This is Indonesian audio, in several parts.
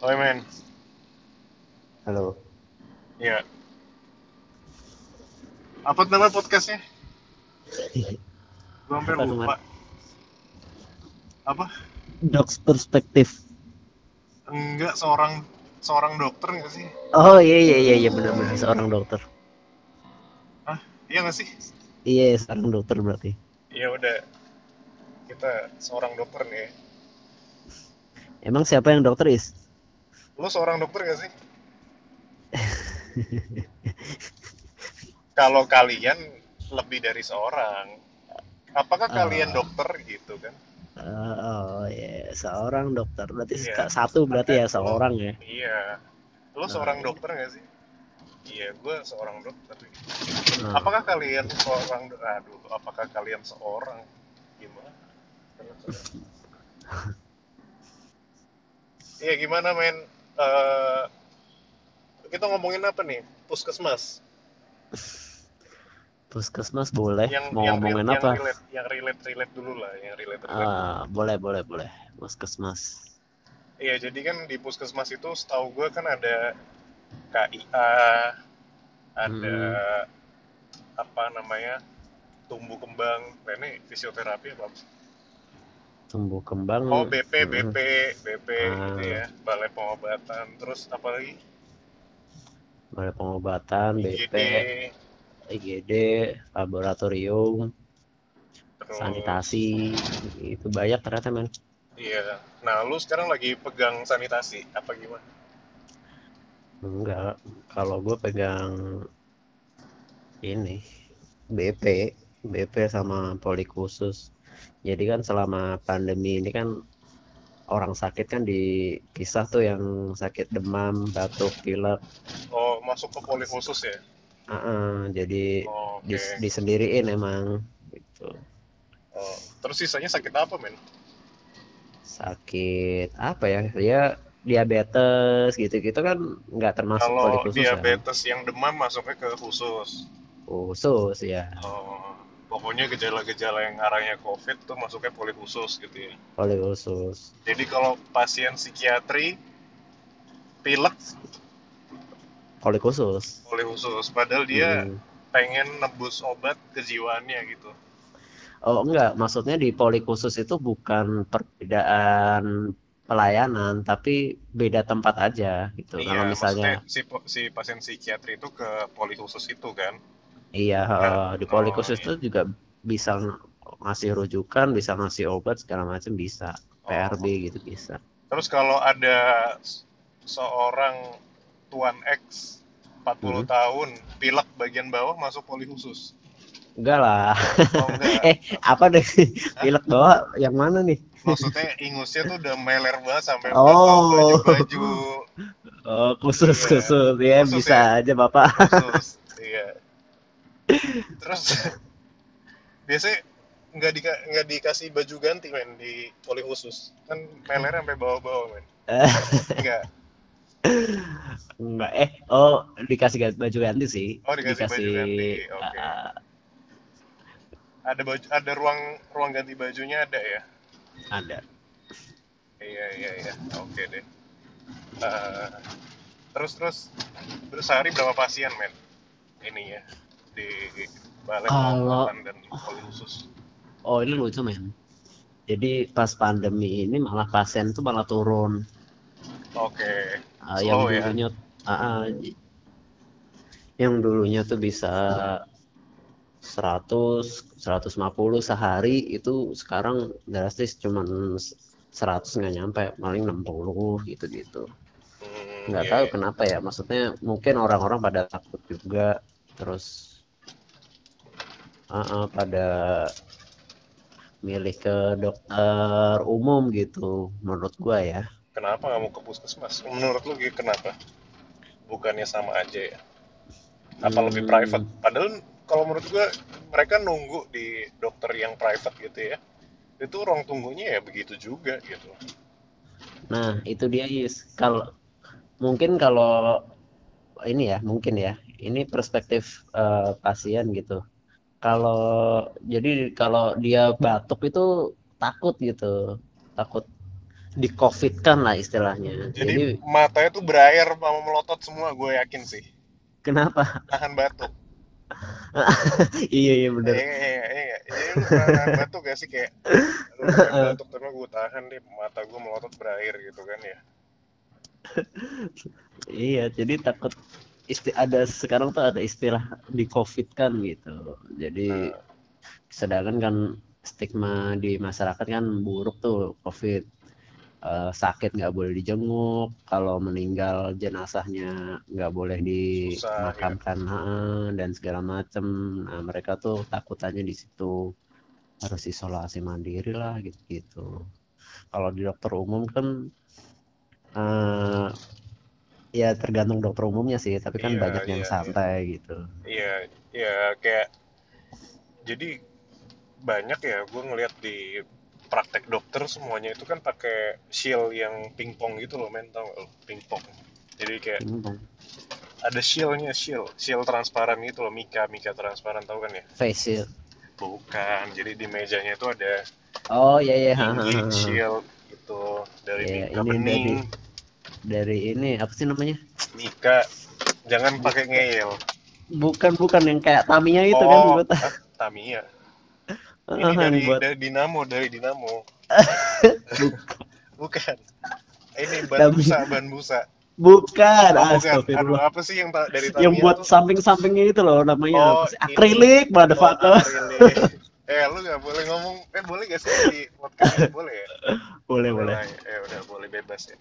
Oi men, Halo. ya. Apa nama podcastnya? Gue hampir Apa lupa. Apa? Docs perspektif. Enggak seorang seorang dokter nggak sih? Oh iya iya iya iya benar-benar seorang dokter. Hah? Iya nggak sih? Iya seorang dokter berarti. Ya udah. Kita seorang dokter nih. Emang siapa yang dokter is? Lo seorang dokter nggak sih? Kalau kalian lebih dari seorang, apakah kalian Ah. dokter gitu kan? Eh, oh iya seorang dokter berarti seka- satu berarti ya Ada- seorang ya. Iya. Lo Ah, seorang dokter nggak sih? Iya, gue seorang dokter. Nah, Apakah kalian seorang aduh, apakah kalian seorang gimana? Iya gimana men? Eh, kita ngomongin apa nih? Puskesmas. puskesmas boleh Yang mau yang, ngomongin yang apa? relate, yang relate relate dulu lah, yang relate relate. Ah, boleh boleh boleh puskesmas. Iya, jadi kan di puskesmas itu setahu gue kan ada KIA, ada apa namanya? tumbuh kembang. Nah, ini fisioterapi apa? Tumbuh kembang. Oh, BP, Hmm. BP, BP gitu Ah. ya. Balai pengobatan. Terus apa lagi? Balai pengobatan, IGD, BP, IGD, laboratorium, terus sanitasi, itu banyak ternyata men. Iya. Nah, lu sekarang lagi pegang sanitasi apa gimana? Enggak, kalau gue pegang ini BP, BP sama poli khusus. Jadi kan selama pandemi ini kan orang sakit kan dipisah tuh yang sakit demam, batuk, pilek. Oh, masuk ke poli khusus ya? Ah, jadi Oh, Oke. dis- disendiriin emang gitu. Oh, terus sisanya sakit apa, men? Sakit apa ya? Ya diabetes gitu-gitu kan nggak termasuk poli Kalau khusus ya. diabetes yang demam masuknya ke khusus. Khusus ya, Oh, pokoknya gejala-gejala yang arahnya COVID tuh masuknya poli khusus gitu ya. poli khusus. Jadi kalau pasien psikiatri pilek Poli khusus. poli khusus, padahal dia Hmm. pengen nebus obat kejiwaannya gitu. Oh enggak, maksudnya di poli khusus itu bukan perbedaan pelayanan, tapi beda tempat aja gitu. Kalau Iya, misalnya, maksudnya si, si pasien psikiatri itu ke poli khusus itu kan. Iya eh, di poli Oh, itu juga bisa ng- ngasih rujukan, bisa ngasih obat segala macam bisa, Oh. PRB gitu bisa. Terus kalau ada seorang tuan X 40 Hmm. tahun pilek bagian bawah masuk poli khusus. Enggak lah. Oh enggak. Eh, apa deh? Pilek bawah yang mana nih? Maksudnya ingusnya tuh udah meler banget sampai Oh. baju-baju Oh, khusus khusus. Ya, bisa aja, Bapak. khusus. Terus biasanya nggak dika nggak dikasih baju ganti men di poli khusus. Kan meler sampai bawah-bawah men. Enggak Enggak, eh, oh, dikasih ganti- baju ganti sih. Oh, dikasih baju ganti, oke. ah, ada baju ada ruang ruang ganti bajunya ada ya? Ada. iya iya iya. Oke deh. Eh, terus terus terus sehari berapa pasien men? Ini ya di balai Kalau- dan poli khusus Oh, ini lucu, men. Jadi pas pandemi ini malah pasien tuh malah turun. oke Ah, yang Slow ya? dulunya ah, ah, yang dulunya tuh bisa 100, 150 sehari itu sekarang drastis cuman 100 nggak nyampe, paling 60 gitu-gitu. Hmm, nggak iya, tahu iya. kenapa ya maksudnya mungkin orang-orang pada takut juga terus uh, uh, pada milih ke dokter umum gitu menurut gua ya. Kenapa nggak mau ke puskesmas? Menurut lu gitu kenapa? Bukannya sama aja ya? Apa lebih Hmm. private? Padahal kalau menurut gua mereka nunggu di dokter yang private gitu ya. Itu ruang tunggunya ya begitu juga gitu. Nah itu dia Is kalau mungkin kalau ini ya mungkin ya. Ini perspektif eh, pasien gitu kalau jadi kalau dia batuk itu takut gitu takut di covid kan lah istilahnya Jadi jadi matanya tuh berair sama melotot semua, gue yakin sih. kenapa Nahan batuk. iya iya eh, Jadi lu pernah nahan batuk gak sih kayak, batuk tapi gue tahan deh, mata gue melotot berair gitu kan ya. iya jadi takut isti ada sekarang tuh ada istilah di covid kan gitu. Jadi Nah, sedangkan kan stigma di masyarakat kan buruk tuh covid. Eh, sakit nggak boleh dijenguk kalau meninggal jenazahnya nggak boleh susah ya. dimakamkan heeh, dan segala macem. Nah mereka tuh takutannya di situ. Harus isolasi mandiri lah gitu gitu kalau di dokter umum kan eh ya tergantung dokter umumnya sih tapi kan Iya, banyak yang iya, iya. santai gitu. Iya, iya kayak jadi banyak ya gue ngeliat di praktek dokter semuanya itu kan pakai shield yang pingpong gitu loh men tau gak lo pingpong jadi kayak bingung ada shieldnya shield shield transparan gitu loh mika mika transparan tau kan ya? Face shield. Bukan jadi di mejanya itu ada oh iya iya. Tinggi ha, ha. shield gitu dari Iya, mika ini bening dari dari ini apa sih namanya? Mika jangan pakai ngeyel. Bukan bukan yang kayak Tamiya itu kan oh buat ah, Tamiya. Ini Ah, dari yang buat dari dinamo dari dinamo. Bukan. Ini ban busa ban busa. Bukan oh bukan aduh apa sih yang dari yang Tamiya buat tuh? samping-sampingnya itu loh namanya oh sih? ini. Akrilik oh motherfucker. akrilik. Eh lu nggak boleh ngomong. Eh boleh gak sih di podcast boleh ya? Boleh boleh. boleh ya udah boleh bebas ya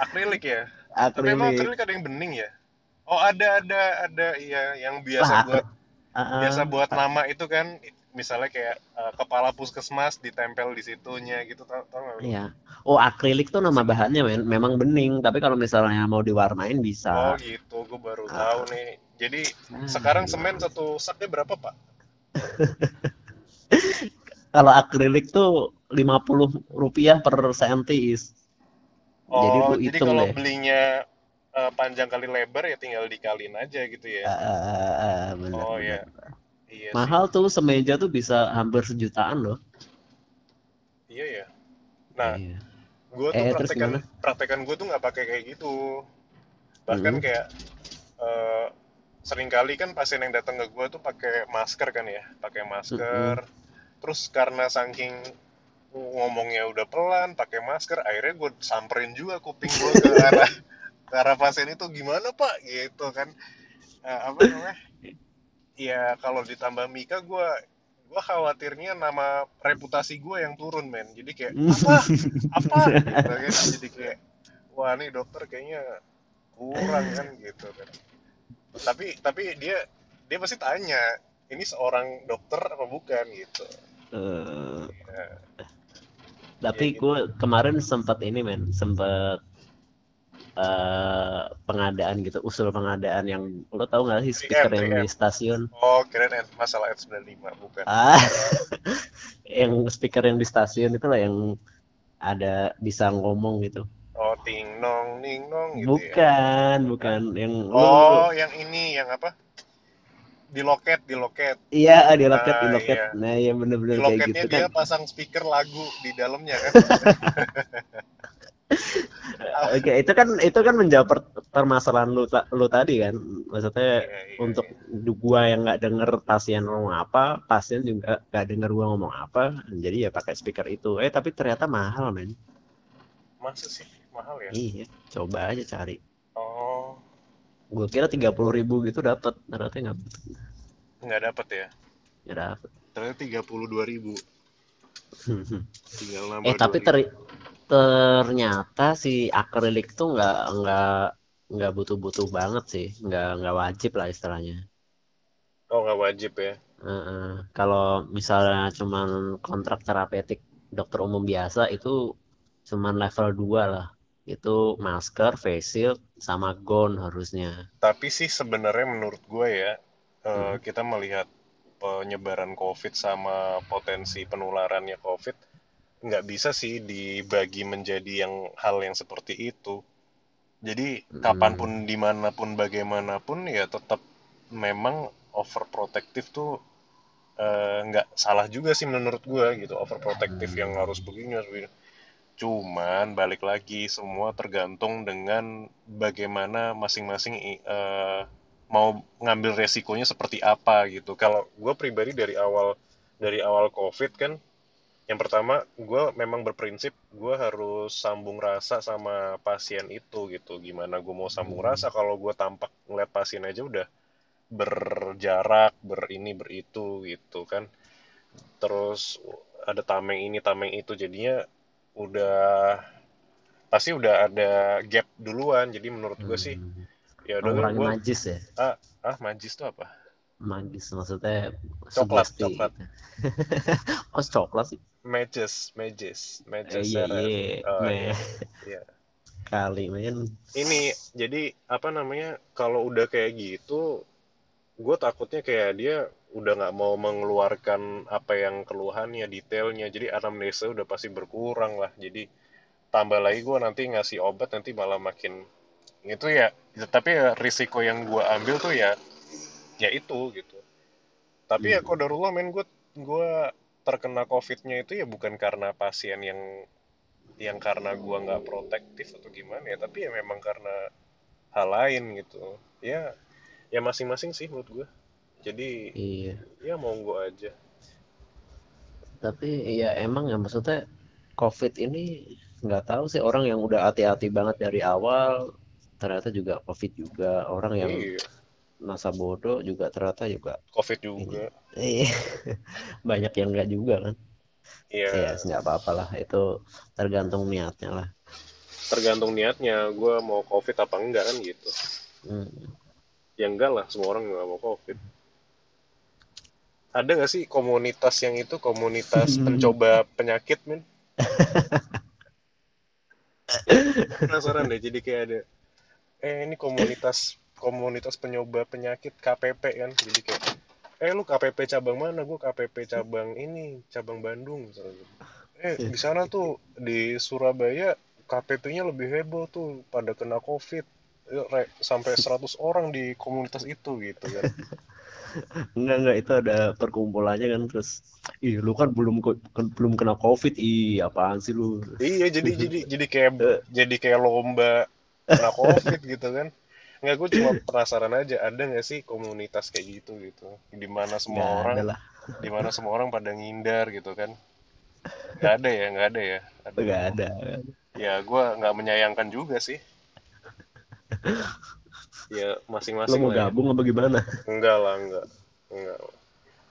akrilik ya tapi emang akrilik akrilik ada yang bening ya oh ada ada ada iya yang biasa lah buat Ah, biasa ah. buat nama itu kan misalnya kayak eh, kepala puskesmas ditempel di situnya gitu tau, tau? Iya. Oh, akrilik tuh nama bahannya men. memang bening, tapi kalau misalnya mau diwarnain Oh bisa. gitu, gue baru Ah, tahu nih. Jadi nah, sekarang semen satu saknya berapa pak? Kalau akrilik tuh 50 rupiah per senti. is. Jadi Oh lu jadi hitung kalau deh. belinya eh, panjang kali lebar ya tinggal dikaliin aja gitu Ah, ya? ah, ah, ah, bener Oh bener. ya, iya sih, Mahal tuh semeja tuh bisa hampir sejutaan loh. iya ya. Nah, Iya. gue tuh Eh praktekan praktekan gue tuh nggak pakai kayak gitu. Bahkan Mm-mm. kayak eh, sering kali kan pasien yang datang ke gue tuh pakai masker kan ya, pakai masker. Terus karena saking ngomongnya udah pelan, pakai masker, akhirnya gue samperin juga kuping gue ke arah ke arah pasien itu gimana pak, gitu kan? Eh, apa namanya? Ya kalau ditambah Mika gue gue khawatirnya nama reputasi gue yang turun men. Jadi kayak apa apa gitu kan? Jadi kayak wah nih dokter kayaknya kurang kan gitu kan. Tapi tapi dia dia pasti tanya ini seorang dokter apa bukan gitu. Ya, ya tapi gitu. gue kemarin sempat ini men, sempat eh pengadaan gitu, usul pengadaan yang lo tau nggak sih 3M, speaker yang 3M. di stasiun? Oh, kirain N- masalah N95, bukan. Ah, yang speaker yang di stasiun itu lah yang ada bisa ngomong gitu. Oh, ting nong ning nong gitu ya. Bukan, Bukan. bukan yang Oh, yang ini yang apa? Di loket, di loket. iya di loket di Nah, loket. iya. Nah, ya Di bener-bener kayak loketnya gitu dia kan. pasang speaker lagu di dalamnya kan. Oke, itu kan itu kan menjawab per- permasalahan lu ta- lu tadi kan. Maksudnya Iya, iya, untuk iya. gua yang nggak denger pasien ngomong apa, pasien juga nggak denger gua ngomong apa, jadi ya pakai speaker itu. Eh tapi ternyata mahal men. Masa sih mahal ya? Iya, coba aja cari. Oh, Gua kira 30.000 ribu gitu dapat, ternyata nggak nggak dapet ya. nggak dapet. Ternyata 32 ribu. Tinggal nambah Eh tapi 2 ter ternyata si akrilik tuh nggak nggak nggak butuh-butuh banget sih, nggak nggak wajib lah istilahnya. Oh, nggak wajib ya. Heeh. Kalau misalnya cuman kontrak terapeutik dokter umum biasa itu cuman level 2 lah. Itu masker, face shield, sama gown harusnya. Tapi sih sebenarnya menurut gue ya, eh, Hmm. kita melihat penyebaran COVID sama potensi penularannya COVID, nggak bisa sih dibagi menjadi yang hal yang seperti itu. Jadi Hmm. kapan pun, di mana pun, bagaimanapun ya tetap memang overprotective tuh eh, nggak salah juga sih menurut gue gitu. Overprotective yang harus begini, harus begini. Cuman balik lagi semua tergantung dengan bagaimana masing-masing eh, mau ngambil resikonya seperti apa gitu. Kalau gue pribadi dari awal dari awal COVID kan, yang pertama gue memang berprinsip gue harus sambung rasa sama pasien itu gitu. Gimana gue mau sambung Hmm. rasa kalau gue tampak ngeliat pasien aja udah berjarak, berini, beritu gitu kan. Terus ada tameng ini, tameng itu jadinya udah pasti udah ada gap duluan. Jadi menurut gue sih Hmm. Ya udah Mengurangi gue najis ya. ah ah majis tuh apa? Magis maksudnya Coklat, sugesti coklat. Oh, coklat sih. Mages, mages, Eh, mages. iya, Sarah. iya. Oh, iya. Iya. Kali, men. Ini jadi apa namanya? Kalau udah kayak gitu, gue takutnya kayak dia udah nggak mau mengeluarkan apa yang keluhannya, detailnya. Jadi anamnesa udah pasti berkurang lah. Jadi tambah lagi gue nanti ngasih obat nanti malah makin itu ya. Tapi ya risiko yang gue ambil tuh ya ya itu gitu. Tapi ya Hmm. kodarullah men gue gue terkena covidnya itu ya bukan karena pasien yang yang karena gua nggak protektif atau gimana ya tapi ya memang karena hal lain gitu ya ya masing-masing sih menurut gua jadi Iya. ya mau gua aja Tapi ya emang ya maksudnya COVID ini nggak tahu sih orang yang udah hati-hati banget dari awal ternyata juga COVID juga. Orang yang iya masa bodoh juga ternyata juga covid juga Iya. Banyak yang nggak juga kan. ya Ya nggak apa-apa lah. Itu tergantung niatnya lah. tergantung niatnya gua mau covid apa enggak kan gitu Hmm. ya enggak lah semua orang nggak mau covid ada nggak sih komunitas yang itu komunitas pencoba penyakit men penasaran deh jadi kayak ada eh ini komunitas komunitas penyoba penyakit KPP kan jadi kayak eh lu KPP cabang mana? Gue KPP cabang ini cabang Bandung misalnya. Eh di sana tuh di Surabaya KPP-nya lebih heboh tuh pada kena COVID. Re- sampai 100 orang di komunitas itu gitu kan. Enggak enggak itu ada perkumpulannya kan terus ih lu kan belum kan belum kena COVID ih apaan sih lu? Iya jadi jadi jadi kayak Eh. jadi kayak lomba kena COVID gitu kan. Nggak gue cuma penasaran aja ada nggak sih komunitas kayak gitu gitu? Di mana semua nggak orang ada di mana semua orang pada ngindar gitu kan? Nggak ada ya nggak ada ya? Aduh. nggak ada. Ya gue nggak menyayangkan juga sih. Ya lo masing-masing mau lah ya. gabung apa gimana? Enggak lah enggak enggak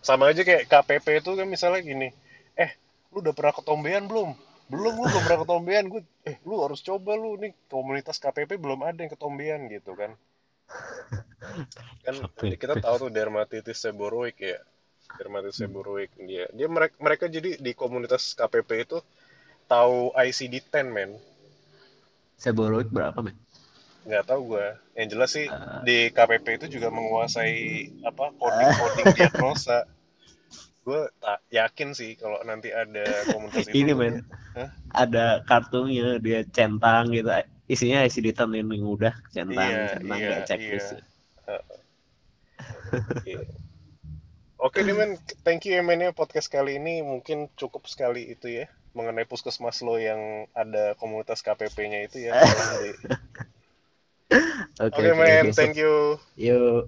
sama aja kayak KPP itu kan misalnya gini eh lu udah pernah ketombean belum belum lu belum pernah ketombean gue eh lu harus coba lu. Nih komunitas KPP belum ada yang ketombean gitu kan. Kan KPP. kita tahu tuh dermatitis seborrheic ya. Dermatitis seborrheic dia dia mereka mereka jadi di komunitas KPP itu tahu ICD-10 men. Seboroid berapa men? Nggak tahu gue yang jelas sih Ah. di KPP itu juga menguasai apa coding coding diagnosa gue tak yakin sih kalau nanti ada komunitas itu ini men ada kartunya dia centang gitu isinya isi di yang udah centang Iya, centang kayak checklist iya. Iya. Oke deh men, thank you ya men ya podcast kali ini mungkin cukup sekali itu ya mengenai puskesmas lo yang ada komunitas KPP-nya itu ya. Oke oke men, besok thank you. yuk